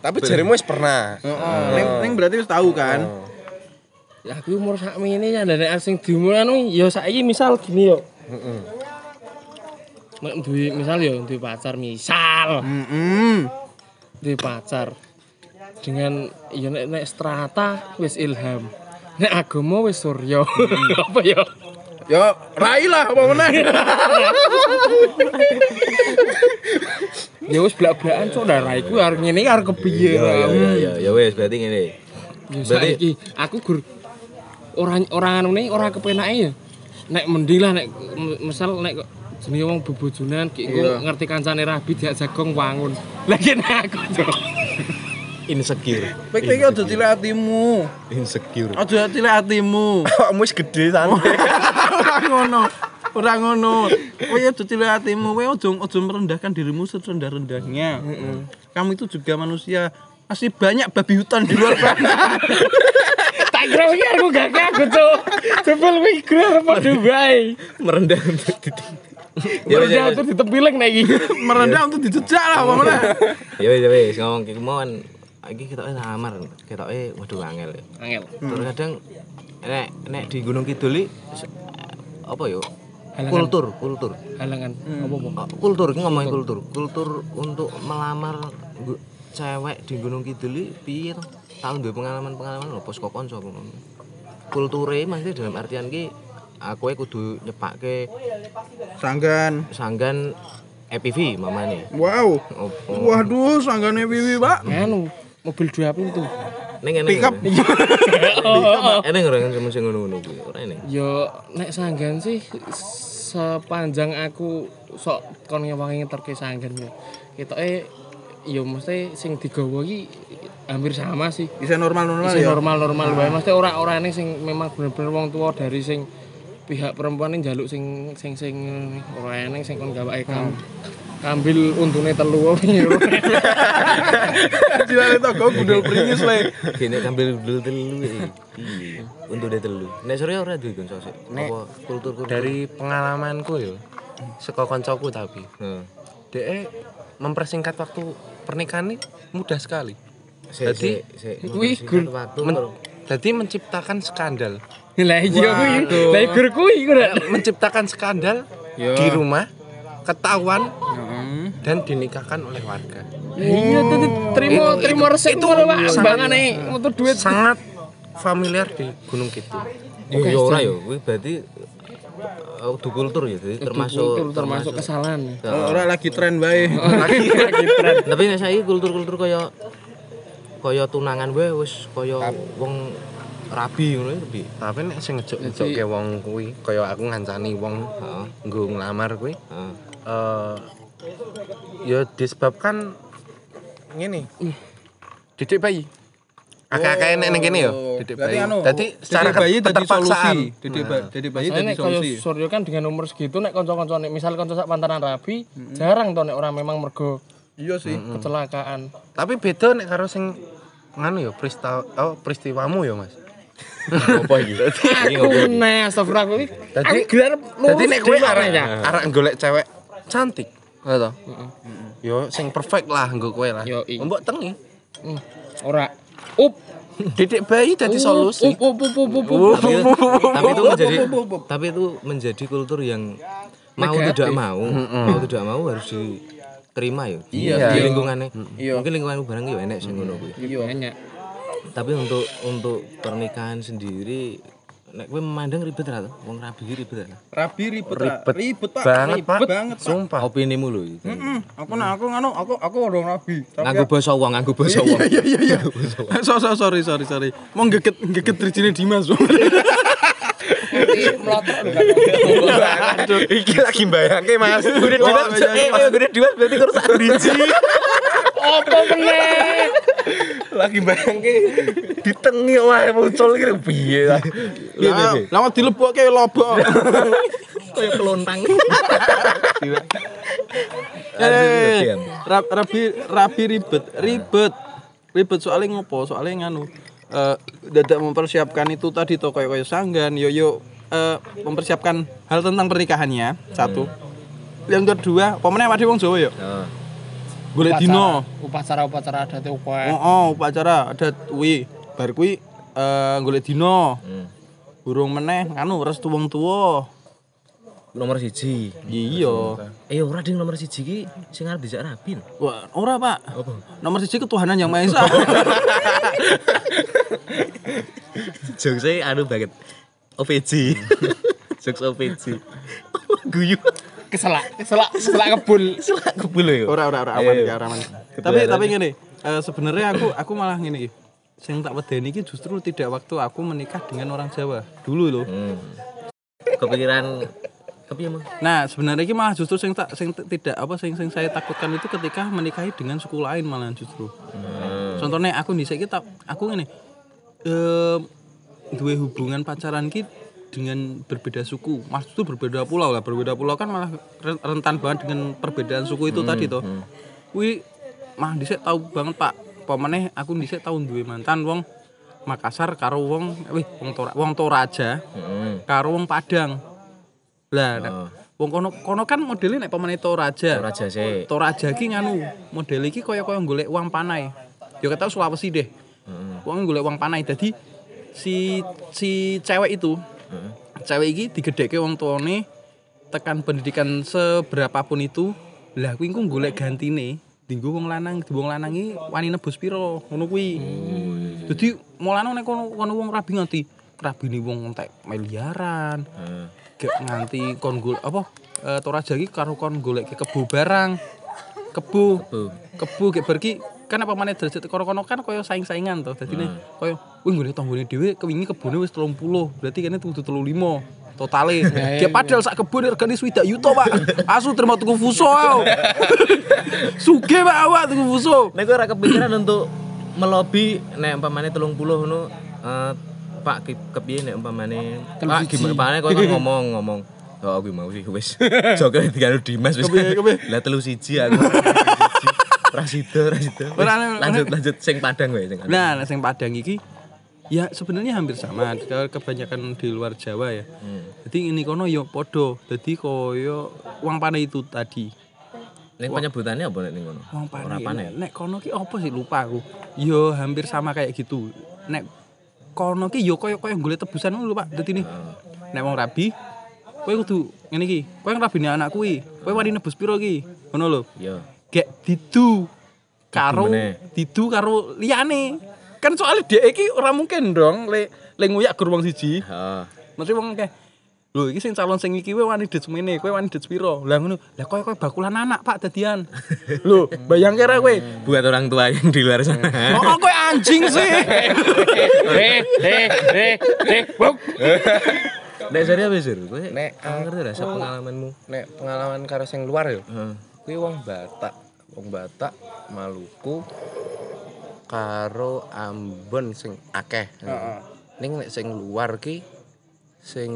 Tapi jarimu wis pernah. Heeh. Ning ning berarti wis tahu kan. Ya aku umur sak ini ya ndek sing diumuran ya saiki misal gini yo. Heeh. Nek duwe misal yo duwe pacar misal, Heeh. Duwe pacar dengan ya nek nek strata wis ilham. Nek agama wis surya. Apa yo? Yo, rai lah apa meneh. Ya wis blak-blakan cok darah iku arep ngene iki arep kepiye. Ya ya ya ya ya wis berarti ngene. Ya saiki aku gur orang orang anu orang kepenake ya. Nek mending lah nek misal nek jenenge wong bebojonan ki engko ngerti kancane rabi diak jagong wangun. Lagi nek aku. Insecure. Iki aja cilik atimu. Insecure. Aja cilik atimu. Kamu wis gede santai. Ora ngono. Ora ngono. Kowe aja cilik atimu. Kowe aja aja merendahkan dirimu serendah-rendahnya. Kamu itu juga manusia. Masih banyak babi hutan di luar sana. Tak kira iki aku gak. Jebel iki kira arep padha wae. Merendah untuk tuh ditempilek nek iki. Merendah untuk dijejak lah apa meneh. Ya wis ya wis ngomong ki mau iki kita lamar, kita waduh angel. Angel. Terus kadang nek nek di Gunung Kidul iki, se- apa yo? Halangan. Kultur, kultur. Halangan. Apa-apa? Oh, kultur ngomongin kultur. Kultur untuk melamar cewek di Gunung Kidul iki piye to? Tahu duwe pengalaman-pengalaman lho pos apa ngono. Kulture maksudnya dalam artian ki aku kudu nyepake Sanggan. sanggan EPV mamane. Wow. Opo. Waduh, sanggane Wiwi, Pak. Anu, mobil dua pintu. Ning ngene. Pick up. Ene ora kan sing ngono-ngono kuwi. Ora ene. Yo nek sanggan sih sepanjang aku sok kon ngewangi ngeterke sanggan yo. Ketoke yo mesti sing digawa iki hampir sama sih. Bisa normal-normal ya. normal-normal wae. Mesti ora ora ning sing memang bener-bener wong tua dari sing pihak perempuan yang jaluk sing sing sing ora eneng sing kon gawake kamu. ngambil untune telu piye. Cilane toko gundul pringis le. Gini ngambil dulu telu eh. Untuk dia telu. Nek sore ora duwe kon sosok. Nek Apa kultur-kultur? Dari pengalamanku yo, saka koncoku tapi, Heeh. DE mempersingkat waktu pernikahan ini mudah sekali. Sik, Jadi, sik, sik. Wih, jadi menciptakan skandal, Lah iya kuwi. Lah kuwi ora. menciptakan skandal Yo. di rumah, ketahuan Heeh. dan dinikahkan oleh warga. Iya tuh tuh, terima terima resep itu. Sembangane mutu duit. Sangat familiar di Gunung Kidul. Yo yo ora yo. Kuwi berarti eh, udah kultur ya. Jadi termasuk Kultur termasuk kesalahan. Ora lagi tren bae. Tapi nek saiki kultur-kultur kaya kaya tunangan wae wis kaya wong rabi ngono iki piye? Tapi nek sing ngejuk-ngejuk ke wong kuwi, kaya aku ngancani wong Heeh. nggo nglamar kuwi, Heeh. eh ya disebabkan ngene. Didik bayi. Akeh-akeh nek ning kene ya, Oh, didik bayi. anu, Dadi secara bayi dadi solusi. Didik didik bayi dadi nek kaya solusi. Suryo kan dengan umur segitu nek kanca-kanca nek misal kanca sak pantaran rabi, jarang to nek orang memang mergo Iya sih. kecelakaan. Tapi beda nek karo sing nganu ya peristiwa oh, peristiwamu ya, Mas. Apa iki? Iki? Aku nek astagfirullah kuwi. Dadi- Aku gelar Dadi nek kowe arek ya. arek golek cewek cantik, ngono to. Yo sing perfect lah nggo kowe lah. Yo, i. Mbok tengi. Hmm, Ora. Up. Didik bayi dadi solusi. Tapi, itu menjadi tapi itu menjadi kultur yang mau tidak mau mau tidak mau harus diterima ya Iya, di iya. lingkungannya Iya. mungkin lingkungan barang ya enek sing ngono kuwi Iya banyak. Tapi untuk untuk pernikahan sendiri nek kowe memandang ribet ra tuh wong rabi ribet ra Rabi ribet. Ribet ribet Pak. banget, ribet Pak. banget. Pak. Sumpah. opinimu lho iki Hmm, aku nak aku nganu aku aku orang rabi. Tapi nganggo basa wong nganggo basa wong Iya iya iya. So, so, sorry sorry sorry. Mau geget geget drijine Dimas. Iki lagi bayangke Mas. Gede Dimas, eh, eh, gede Dimas berarti kurang sak driji. Apa meneh? Lagi bayangke ditengi wae muncul iki piye lah. Lama dilebokke lobok. Kayak kelontang. Eh, rab- rabi rabi ribet, ribet. Ribet soalnya ngopo? Soalnya nganu eh dadak mempersiapkan itu tadi to kayak kayak sanggan, yo yo eh, mempersiapkan hal tentang pernikahannya satu. Yang kedua, pemenang wadi wong Jawa ya. Heeh. Golek dino. Upacara-upacara adat Oh, ukwe. oh, upacara adat kuwi. Bar kuwi eh golek dino. Hmm. Burung meneh nganu restu wong tuwa. Nomor siji. Iya. Eh ora ding nomor siji ki sing arep dijak rabi. Wah, ora, Pak. Nomor siji ketuhanan yang Maha Esa. Jokes anu banget. OPJ. Jokes OPJ. Guyu. Keselak, keselak, keselak kebul. Selak kebul ya. ora ora ora aman ya ora aman. Tapi tapi ngene, eh, sebenarnya aku aku malah ngene iki. Sing tak wedeni iki justru tidak waktu aku menikah dengan orang Jawa. Dulu loh. Hmm. Kepikiran kepiye mah? Nah, sebenarnya iki malah justru sing tak sing tidak apa sing sing saya takutkan itu ketika menikahi dengan suku lain malah justru. Hmm. Contohnya aku iki tak aku ngene. Eh duwe hubungan pacaran ki dengan berbeda suku. Maksud itu berbeda pulau lah. Berbeda pulau kan malah ren- rentan banget dengan perbedaan suku itu tadi toh. Wih, mah dhisik tahu banget Pak. Pemeneh aku dhisik tahun duwe mantan wong Makassar karo wong wih wong Tora, wong Toraja Heeh. karo wong Padang. Lah, Oh. wong kono kono kan modelnya nek pemeneh Toraja. Ora jase. Toraja ki nganu, model iki kaya-kaya golek uang panai. Ya ketau Sulawesi deh. Heeh. Wong golek uang panai. Dadi si si cewek itu, Heeh. cewek iki digedheke wong tuane tekan pendidikan seberapapun itu, lah kuwi engko golek gantine. Dinggo wong lanang, di wong lanang iki wani nebus piro, ngono kuwi. Dadi mulane nek kono kono wong rabi nganti rabine wong entek miliaran. Gek nganti kon gol apa eh, Toraja iki karo kon golek kebo barang. Kebo. Bu. Kebo gek bar ki kan apa maneh derajat kono-kono kan kaya saing-saingan to. Dadi ne kaya wih nggone tanggane dhewe kewingi kebone wis 30. Berarti kene kudu 35 totale. Dia padahal sak kebun regane swidak yuto, Pak. Asu terima tuku fuso. Suge Pak awak tuku fuso. Nek ora kepikiran untuk melobi nek umpamane 30 ngono eh Pak ke- kepiye nek umpamane Pak gimana kowe kan ngomong ngomong Oh, aku mau sih wis. Joget digalo Dimas kepiye? Lah telu siji aku. Rasido, Rasido. Lanjut lanjut sing Padang wae sing. Nah, nek sing Padang iki ya sebenarnya hampir sama Ke- kebanyakan di luar Jawa ya. Jadi ini kono yo podo. Jadi koyo uang panai itu tadi. Ning penyebutannya apa nek ning ngono? Uang panai. panen. Nek, kono ki apa sih lupa aku. Yo hampir sama kayak gitu. Nek kono ki yo koyo koyo golek tebusan lho Pak. Dadi nih. Nek wong rabi kowe kudu ngene iki. Kowe ngrabine anak kuwi. Kowe wani nebus piro ki? Ngono lho. Yo. Gek didu karo didu karo liyane kan soalnya dia iki ora mungkin dong le le nguyak gur wong siji Heeh. mesti wong kayak lho iki sing calon sing iki kowe wani dit semene kowe wani dit piro lah ngono lah kowe kowe bakulan anak Pak dadian lho bayang kira kowe Buat orang tua yang di luar sana. kok kowe anjing sih Eh, eh, eh, eh, buk. Nek seri apa sih? Kowe Nek, aku ngerti lah pengalamanmu. nek pengalaman karo sing luar yo Heeh. kuwi wong Batak wong Batak Maluku karo Ambon sing akeh ning nek sing luar ki sing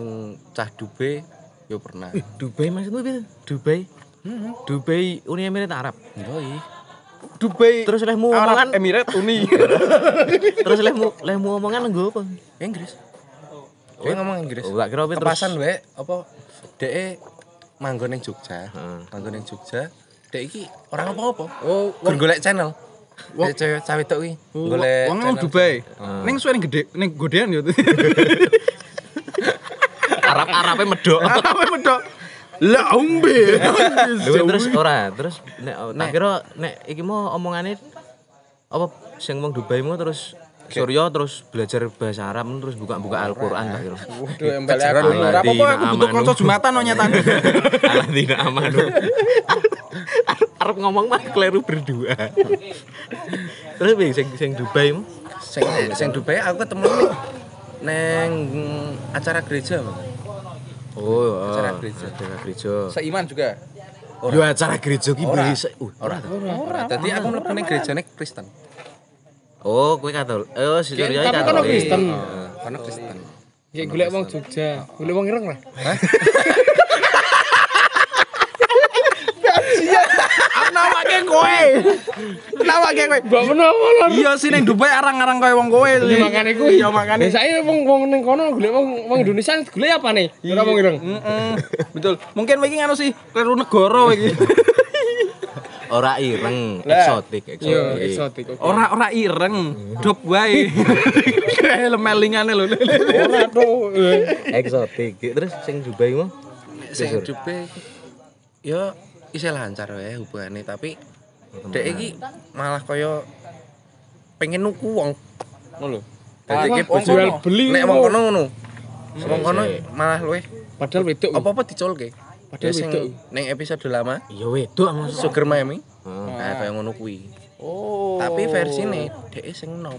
cah dube yo pernah Dubai maksudmu piye? Dubai? Dubai Uni Emirat Arab. yoi Dubai Terus lehmu omongan, Emirat Uni terus lehmu lehmu omongan nggo apa? Inggris Dia ngomong Inggris. Oh, kira apa terus. Kepasan wae apa dhek manggon ning Jogja. Heeh. Manggon ning Jogja. Dhek iki orang apa-apa. Oh, golek channel. Wong cewek cawe tok iki golek wong nang Dubai ning suwe ning gede ning godean yo Arab-Arabe medok. apa medok lah ombe terus ora, terus nek tak kira nek iki mau omongane apa sing wong Dubai mau terus Surya terus belajar bahasa Arab terus buka-buka Al-Qur'an tak kira. Waduh, embali aku ora apa-apa aku butuh kanca Jumatan no nyatane. Aladina amanu. Arab ngomong mah kleru berdua. terus piye sing sing Dubai mu? Sing sing Dubai aku ketemu nih neng acara gereja. Bang. Oh, Acara gereja. Acara gereja. Seiman juga. Yo acara gereja ki Ora. bisa. Uh, Ora. Ora. Dadi aku mlebu ning gerejane Kristen. Oh, kowe Katolik. Eh, oh, si Surya Tapi kan Katolik. Kristen. Karena Kristen. Ya golek wong Jogja, golek wong ireng lah. Nawake kowe. Nawake kowe. Mbak menapa lho. Iya sih ning Dubai arang-arang kaya wong kowe. Ya makane ku. Iya makane. Biasane wong wong ning kono golek wong wong Indonesia golek apa nih? Ora wong ireng. Heeh. Betul. Mungkin kowe iki ngono sih, kleru negara kowe iki. Ora ireng, eksotik, eksotik. eksotik. oke. Ora ora ireng, dop wae. Lemelingane lho. Ora tuh. Eksotik. Terus sing Dubai mu? Sing Dubai yo isih lancar wae hubungane tapi dek iki malah kaya pengen nuku wong ngono lho. Dadi iki jual beli nek ngono. wong kono ngono. Wong kono malah luwih Padahal wedok. apa-apa dicolke. Padahal wedok. ning episode lama Ya wedok mas. Sugar Mami. Hmm. Nah, kaya ngono kuwi. Oh. Tapi versine dhek sing nom.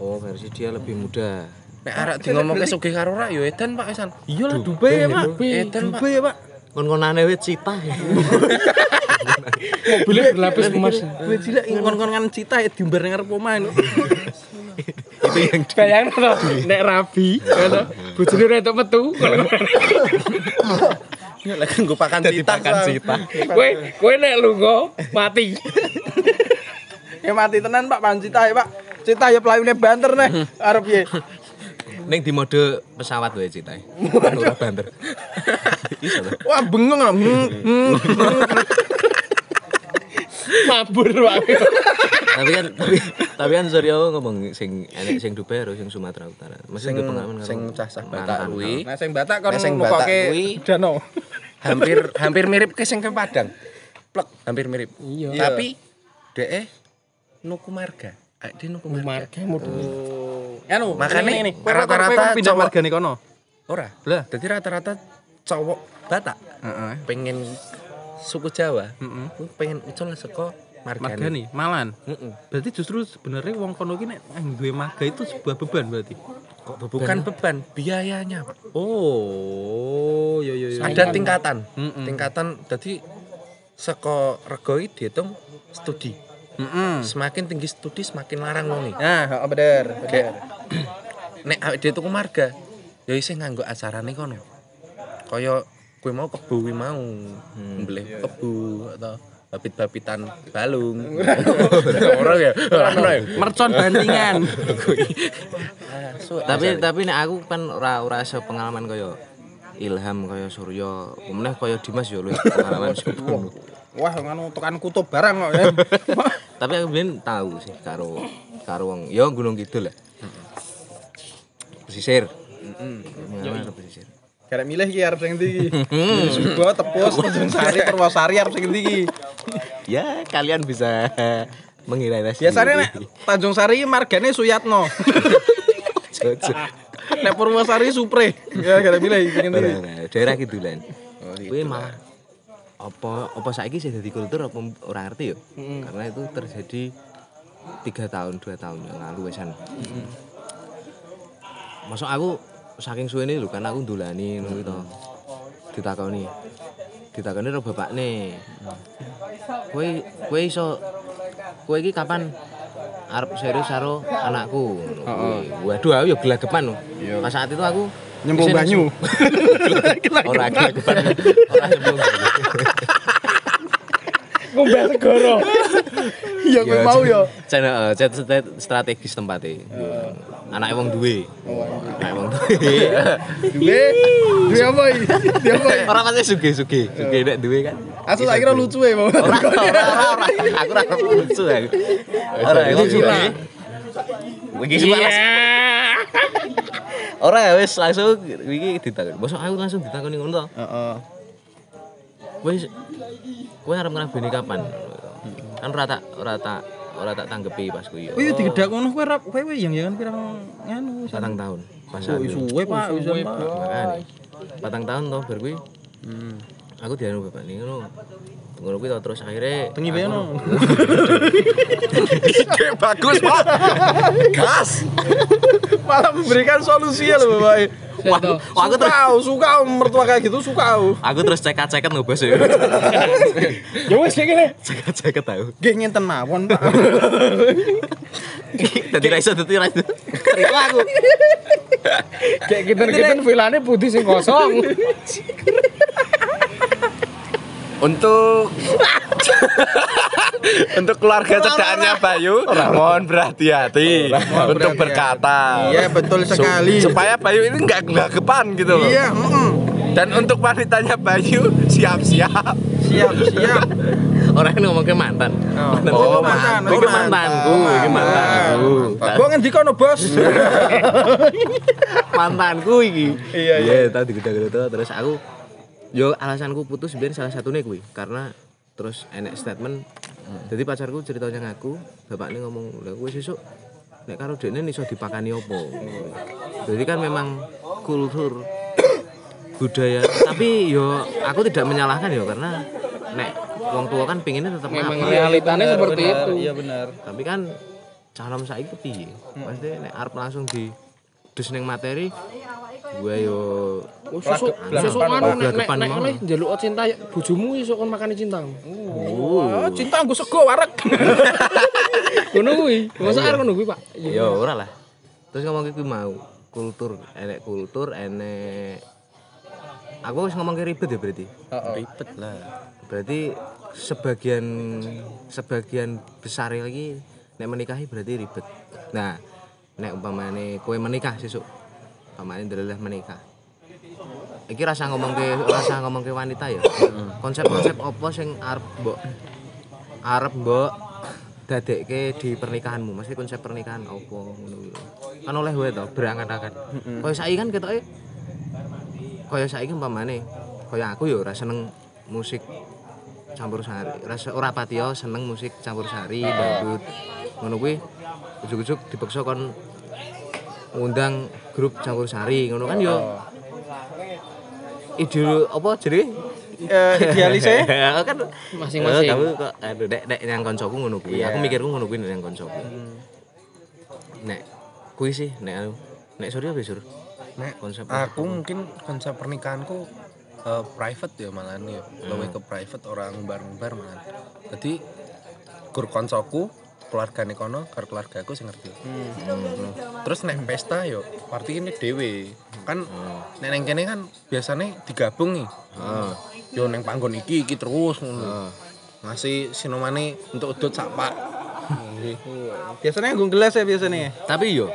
Oh, versi dia lebih muda. Nek arek di ngomongke sugih karo rak yo edan Pak Esan. Iya lah Dubai ya, Pak. Edan Pak. Ya, Pak. Kon-konane wit cita. Mobilnya berlapis emas. Duwe cilik ngkon-kon cita ya diumbar ning arep omah. Itu yang Bayang to, nek rabi, ngono. Bojone ora entuk metu. Yo lagi nggo pakan cita. pakan cita. Kowe kowe nek lunga mati. Ya mati tenan Pak, pan cita ya, Pak. Cita ya pelayune banter nih. Arep piye? Ning di mode pesawat wae cita. Ora banter. Wah, bengong. Mabur wae. tapi kan tapi tapi kan Surya ngomong sing enek sing Dubai karo sing Sumatera Utara. Masih sing pengalaman karo Sing cah-cah Batak kuwi Nah, sing Batak kon Nah, sing Batak kuwi- dano. hampir hampir mirip ke sing ke Padang. Plek, hampir mirip. Iya. Tapi dhek nuku marga. Ah, Dia nuku marga. Marga mudu. Anu, Makanya ini, ini. Kowe- rata-rata pindah margane kono. Ora. Lah. Jadi rata-rata cowok Batak Heeh. pengen suku Jawa, Heeh. kuwi pengen ucul saka margane. Margane, malan. Heeh. Berarti justru sebenarnya wong kono ki nek yang duwe marga itu sebuah beban berarti. Bukan beban, biayanya. Oh, yo yo yo. Ada tingkatan. Mm-mm. Tingkatan jadi saka rego iki dihitung studi. Heeh. Semakin tinggi studi semakin larang wonge. Nah, heeh bener, bener. nek awake dhewe tuku marga ya isih nganggo acarane kono. Kaya kue mau kebu kuwi mau beli kebu atau babit-babitan balung orang ya ora ya Mercon bantingan. tapi tapi nek aku kan ora ora iso pengalaman kaya Ilham kaya Surya, kemudian kaya Dimas ya luwih pengalaman. Wah, ngono tekan kutub barang kok ya. Tapi aku ben tahu sih karo karo wong ya Gunung Kidul lah. Pesisir. Heeh. pesisir. Karek milih iki arep sing iki. Sugo tepus Tanjung Sari Purwosari arep sing ndi iki. Ya, kalian bisa mengira Biasanya nek Tanjung Sari margane Suyatno. Nek Purwosari Supre. Ya karek milih iki sing ndi. daerah kidulan. Kuwi malah apa apa saiki sih dadi kultur apa ora ngerti ya? Karena itu terjadi tiga tahun dua tahun yang lalu wesan. Masuk aku saking suwe lho kan aku ndulani ngono gitu. Ditakoni. Ditakoni karo bapakne. Kowe kowe iso kowe iki kapan arep serius karo anakku kuwi. Waduh aku ya gelagepan lho. Pas saat itu aku Nyemplung banyu. Ora gelagepan. Ora nyemplung. Ngombe segoro. Iya kowe mau ya. Channel chat strategis tempatnya. Anaknya wong duwe. Anaknya wong duwe. Duwe. Duwe apa iki? Duwe apa iki? Ora pasti suge-suge. Suge nek duwe kan. Asal tak kira lucu ya, Bang. Ora ora ora. Aku ora lucu aku. Ora wong duwe. Iki sebalas. Ora ya wis langsung iki ditakoni. Bosok aku langsung ditakoni ngono to. Heeh. Wis kowe arep ngrabeni kapan? Kan ora tak ora tak ora tak tanggepi pas kuwi. Kowe yo digedak ngono kowe rap kowe yang jangan pirang nganu. Patang tahun. Pas aku. suwe Pak, Pak. Makanya patang tahun toh bar kuwi. Aku dianu bapak nih ngono. Ngono kuwi terus akhirnya Tengi beno. Kayak bagus pak gas Malah memberikan solusi ya lho, Bapak. Wah, aku terus Suka, suka mertua kayak gitu, suka. aku terus cekat-cekat ngebas ya. Ya wis kayak gini. Cekat-cekat tahu. Gek ngenten mawon, Pak. Dadi ra iso dadi ra iso. Terima aku. Kayak kita-kita vilane putih sing kosong. untuk untuk keluarga cedaannya Bayu mohon berhati-hati untuk berkata Iya, betul sekali. Su- supaya Bayu ini nggak gelagapan gitu loh Iya, heeh. dan untuk wanitanya Bayu siap-siap Siap, siap. Orang ini ngomong ke mantan. Oh, mantan. Iki mantanku, iki mantanku. Gua ngendikono, Bos. mantanku iki. Iya, iya. tadi gede-gede terus aku yo alasanku putus biar salah satunya kuwi karena terus enek statement jadi pacarku ceritanya ngaku bapaknya ngomong lah gue sesuk nek karo dekne iso dipakani opo jadi kan memang kultur budaya. Tapi yo aku tidak menyalahkan yo karena nek wong tua kan pinginnya tetap Memang realitanya seperti itu. Iya, benar. tapi kan calon saiki piye? Pasti nek arep langsung di dus ning materi gue yo Oh, anu nek nek nek belak- nek njaluk cinta ya bojomu iso kon makani cinta. Oh, cinta nggo sego wareg. Ngono kuwi. Masa arep ngono kuwi, Pak. ya ora lah terus ngomong gitu mau kultur enek kultur enek aku wis ngomong ke ribet ya berarti ribet lah berarti sebagian sebagian besar lagi nek menikahi berarti ribet nah nek umpamane kowe menikah sesuk umpamane ndeleleh menikah. Iki rasa ngomong ke rasa ngomong ke wanita ya. Konsep-konsep apa sing arep mbok arep mbok dadekke di pernikahanmu? Mesti konsep pernikahan apa ngono kan oleh wae to berangan-angan kaya saiki kan ketoke kaya saiki umpamane kaya aku ya ora seneng musik campur sari rasa ora patio seneng musik campur sari dangdut. Ngono kuwi ujug-ujug dipaksa kon ngundang grup campur sari ngono kan yo. Ide apa jadi Eh, idealisnya kan Masing-masing. Eh, kamu kok aduh nek nek yang koncoku ngono kuwi. Aku mikirku ngono kuwi nek yang koncoku. Nek kuwi sih nek anu. Nek sorry apa sur? Nek konsep aku mungkin konsep pernikahanku eh, private ya malah ya. Lebih ke private orang ngumbar-ngumbar malah jadi gur koncoku keluargane kono karo keluargaku sing ngerti. Hmm. Terus nek pesta yo party ini dhewe. Kan nek neng kene kan biasanya digabung nih. Heeh. Yo neng panggon iki iki terus ngono. Ngasih sinomane untuk udut sak pak. Biasanya nggung gelas ya biasanya. Tapi yo,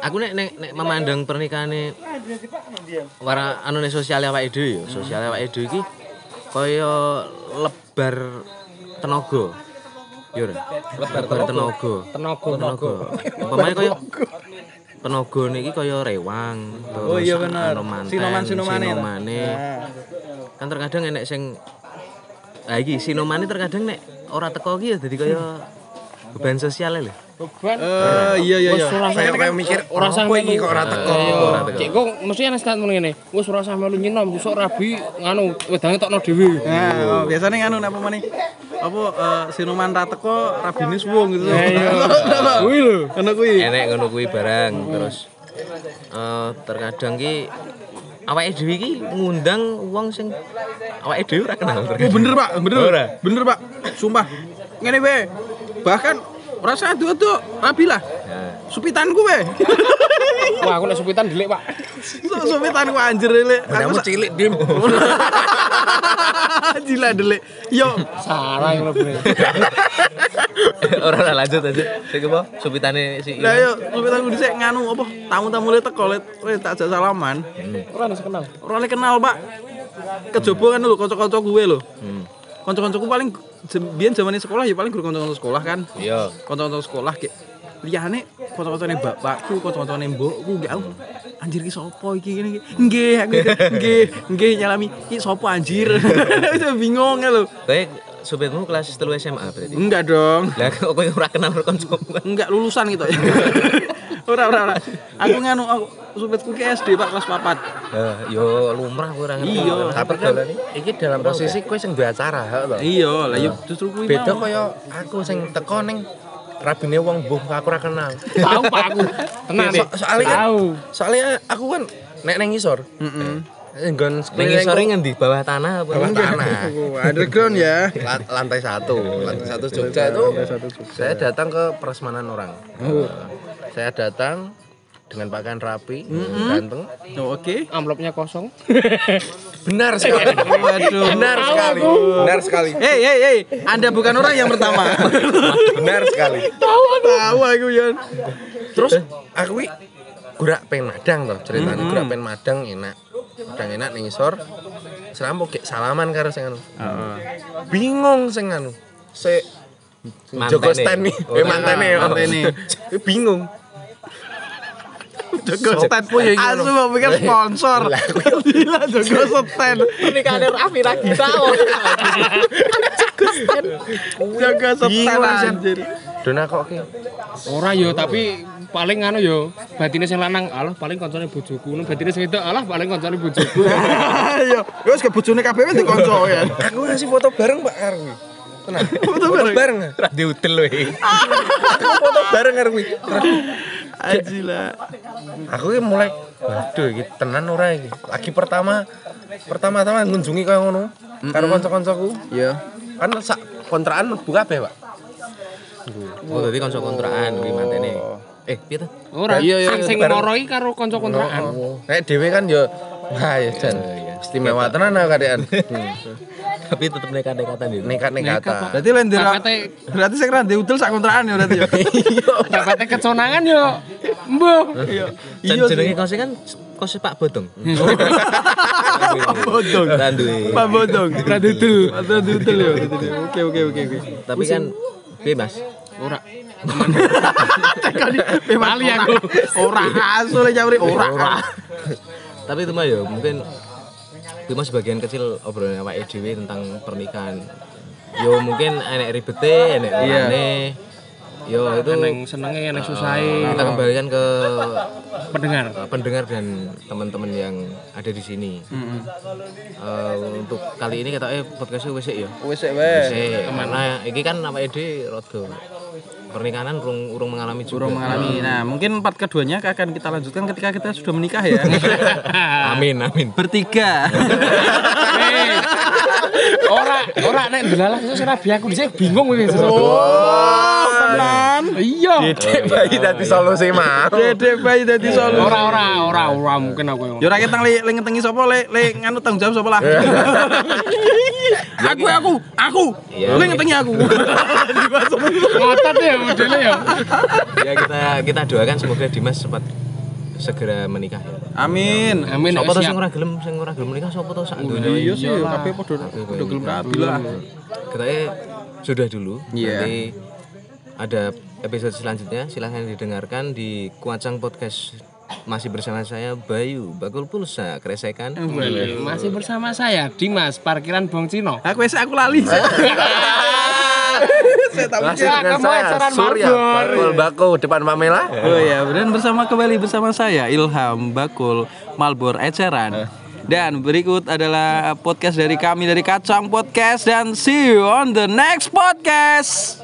aku nek nek, nek memandang pernikahannya wara anu nek sosial awake dhewe yo, sosial awake dhewe iki kaya lebar tenaga. Yo? Lebar tenaga. Tenaga. Tenaga. Umpamane kaya tenaga niki kaya rewang. Oh iya bener. Sinoman-sinomane itu. sinomane. Nah. Kan terkadang enek sing Ah iki sinomane terkadang nek ora teko iki ya dadi kaya beban sosial lho. Beban. Eh iya iya iya. Saya kayak mikir ora kowe iki kok ora teko. Cek kok mesti ana statement ngene. Wis ora usah melu nyinom, besok rabi nganu wedange tokno dhewe. Nah, oh, biasanya nganu napa meneh? Apa eh, sinuman ra teko rabine suwung gitu. Kuwi lho. Ngono kuwi. enek ngono kuwi barang terus eh terkadang ki awake dhewe iki ngundang wong sing awake dhewe ora kenal Oh bener pak, bener, Ora. bener pak, sumpah. Ngene we, bahkan rasa adu adu rabi lah. Nah, Supitanku we, Wah, aku nek supitan delik, Pak. Su- supitanku anjir le. Aku cilik dim. Gila dele. Yo, Sarang lho, Bre. ora ora lanjut aja. Sing apa? Supitane si lah Iwan. yo supitanku dhisik nganu apa? Tamu-tamu le teko le le tak ajak salaman. Ora wis kenal. Ora le kenal, Pak. Kejaba kan lho kanca-kanca gue lho. Hmm. Kanca-kancaku paling biyen zamane sekolah ya paling guru kanca-kanca sekolah kan. Iya. kanca-kanca sekolah kayak liyane kanca-kancane bapakku, kanca-kancane mbokku gak aku. Anjir ki sapa iki ngene iki? Nggih, aku nggih, nggih nyalami. Iki sapa anjir? Itu bingung lho. Kowe supirmu kelas 3 SMA berarti. Enggak dong. Lah kok kowe ora kenal karo kancamu. Enggak lulusan gitu ya. ora ora ora. Aku nganu aku supetku ki SD Pak kelas 4. Lah yo lumrah kowe ora ngerti. Iya. Tapi kan iki dalam posisi kowe sing duwe acara, heeh lho. Iya, lah yo justru kuwi Beda kaya aku sing teko ning rabine wong mbuh aku ora kenal. Tahu, Pak aku. Tenang. So- soalnya kan Tahu. soalnya aku kan nek neng ngisor. Heeh. Ning isore ngendi bawah tanah apa? bawah tanah. Oh, underground ya. La- lantai satu, lantai satu Jogja itu. Saya datang ke prasmanan orang. Saya datang dengan pakaian rapi, ganteng. Oh, Oke. Amplopnya kosong. Benar sekali. Waduh. Benar sekali. Benar sekali. Hei, hei, hei. Anda bukan orang yang pertama. Benar sekali. Tahu aku. Tahu aku Yon. Terus aku gurak pengen madang toh ceritanya gurak pengen madang enak madang enak ning isor serampok kayak salaman karo sing anu bingung sing anu se Mantene. Joko stand nih, Oh, eh mantene ya, mantene. Eh, bingung. Joko stand punya Asu mau pikir sponsor. Gila Joko stand. Pernikahan Raffi Ragita. Joko stand Bingung, Sen. anjir. Dona kok ki. Ora yo, tapi paling anu yo, batine sing lanang, alah paling kancane bojoku. Nek batine sing wedok, alah paling kancane bojoku. Ayo, wis ke bojone kabeh wis dikonco ya. Aku ngasih foto bareng Pak karo kuwi. Tenang. Foto bareng? bareng. Lho iki. Aku foto bareng karo kuwi. Ajila. Aku ki mulai waduh iki tenan ora iki. Lagi pertama pertama-tama ngunjungi kaya ngono karo kanca-kancaku. Iya. Kan sak kontrakan mlebu kabeh, Pak. Oh, dadi kanca kontrakan kuwi mantene. Eh, piye to? Ora, Iya, iya, sing sing bareng. ngoroi karo kanca kontrakan. Kayak dhewe kan ya wah ya Jan. Istimewa tenan aku kadean. Tapi tetep nekat-nekatan iki. Nekat-nekatan. Berarti lain Berarti sing ra udel sak kontrakan ya berarti ya. dapate keconangan yo. Mbuh. Iya. Jan Iya jenenge sih. kose kan kose Pak Bodong. Pak Bodong. Pak Bodong. Ra dudel. Ra dudel ya. Oke oke oke oke. Tapi kan piye Mas? Ora. Mali aku. Ora asu le jawri ora. Tapi itu mah ya mungkin itu mah sebagian kecil obrolan awake dhewe tentang pernikahan. Yo mungkin enek ribete, enek urane. Yo itu Neng senenge, neng susahe. kita kembalikan ke Pendengar. uh, pendengar dan teman-teman yang ada di sini. Eh, untuk kali ini kata eh podcastnya wis ya. Wis sik wes. Wis karena iki kan awake dhewe rada pernikahan urung urung mengalami juga. Urung mengalami. Nah, mungkin part keduanya akan kita lanjutkan ketika kita sudah menikah ya. Amin amin. Bertiga. Eh, Ora, ora nek delalah sesuk rabi aku dhisik bingung iki. Oh, tenan. Iya. Dedek bayi dadi solusi mau. Dedek bayi dadi solo. Ora ora ora ora mungkin aku yang. Yo ora ketang le le ngetengi sapa le le nganu tanggung jawab sapa lah. aku aku aku. Iya. Le ngetengi aku. Ngotot ya modelnya ya. ya kita kita doakan semoga Dimas cepat segera menikah ya. Amin. Amin. Sopo to sing ora gelem sing ora gelem menikah sapa to sak donya Iya sih, kabeh padha padha gelem rabi lah. Kita sudah dulu. Iya. Nanti ada episode selanjutnya silahkan didengarkan di Kuacang Podcast masih bersama saya Bayu Bakul Pulsa Kresekan. Masih bersama saya Dimas parkiran Bong Cino. Aku wis aku lali. Saya tak Masih Ya, dengan kamu saya Surya. Bakul Bako depan Pamela. Oh ya, dan bersama kembali bersama saya Ilham Bakul Malbor Eceran. Dan berikut adalah podcast dari kami dari Kacang Podcast dan see you on the next podcast.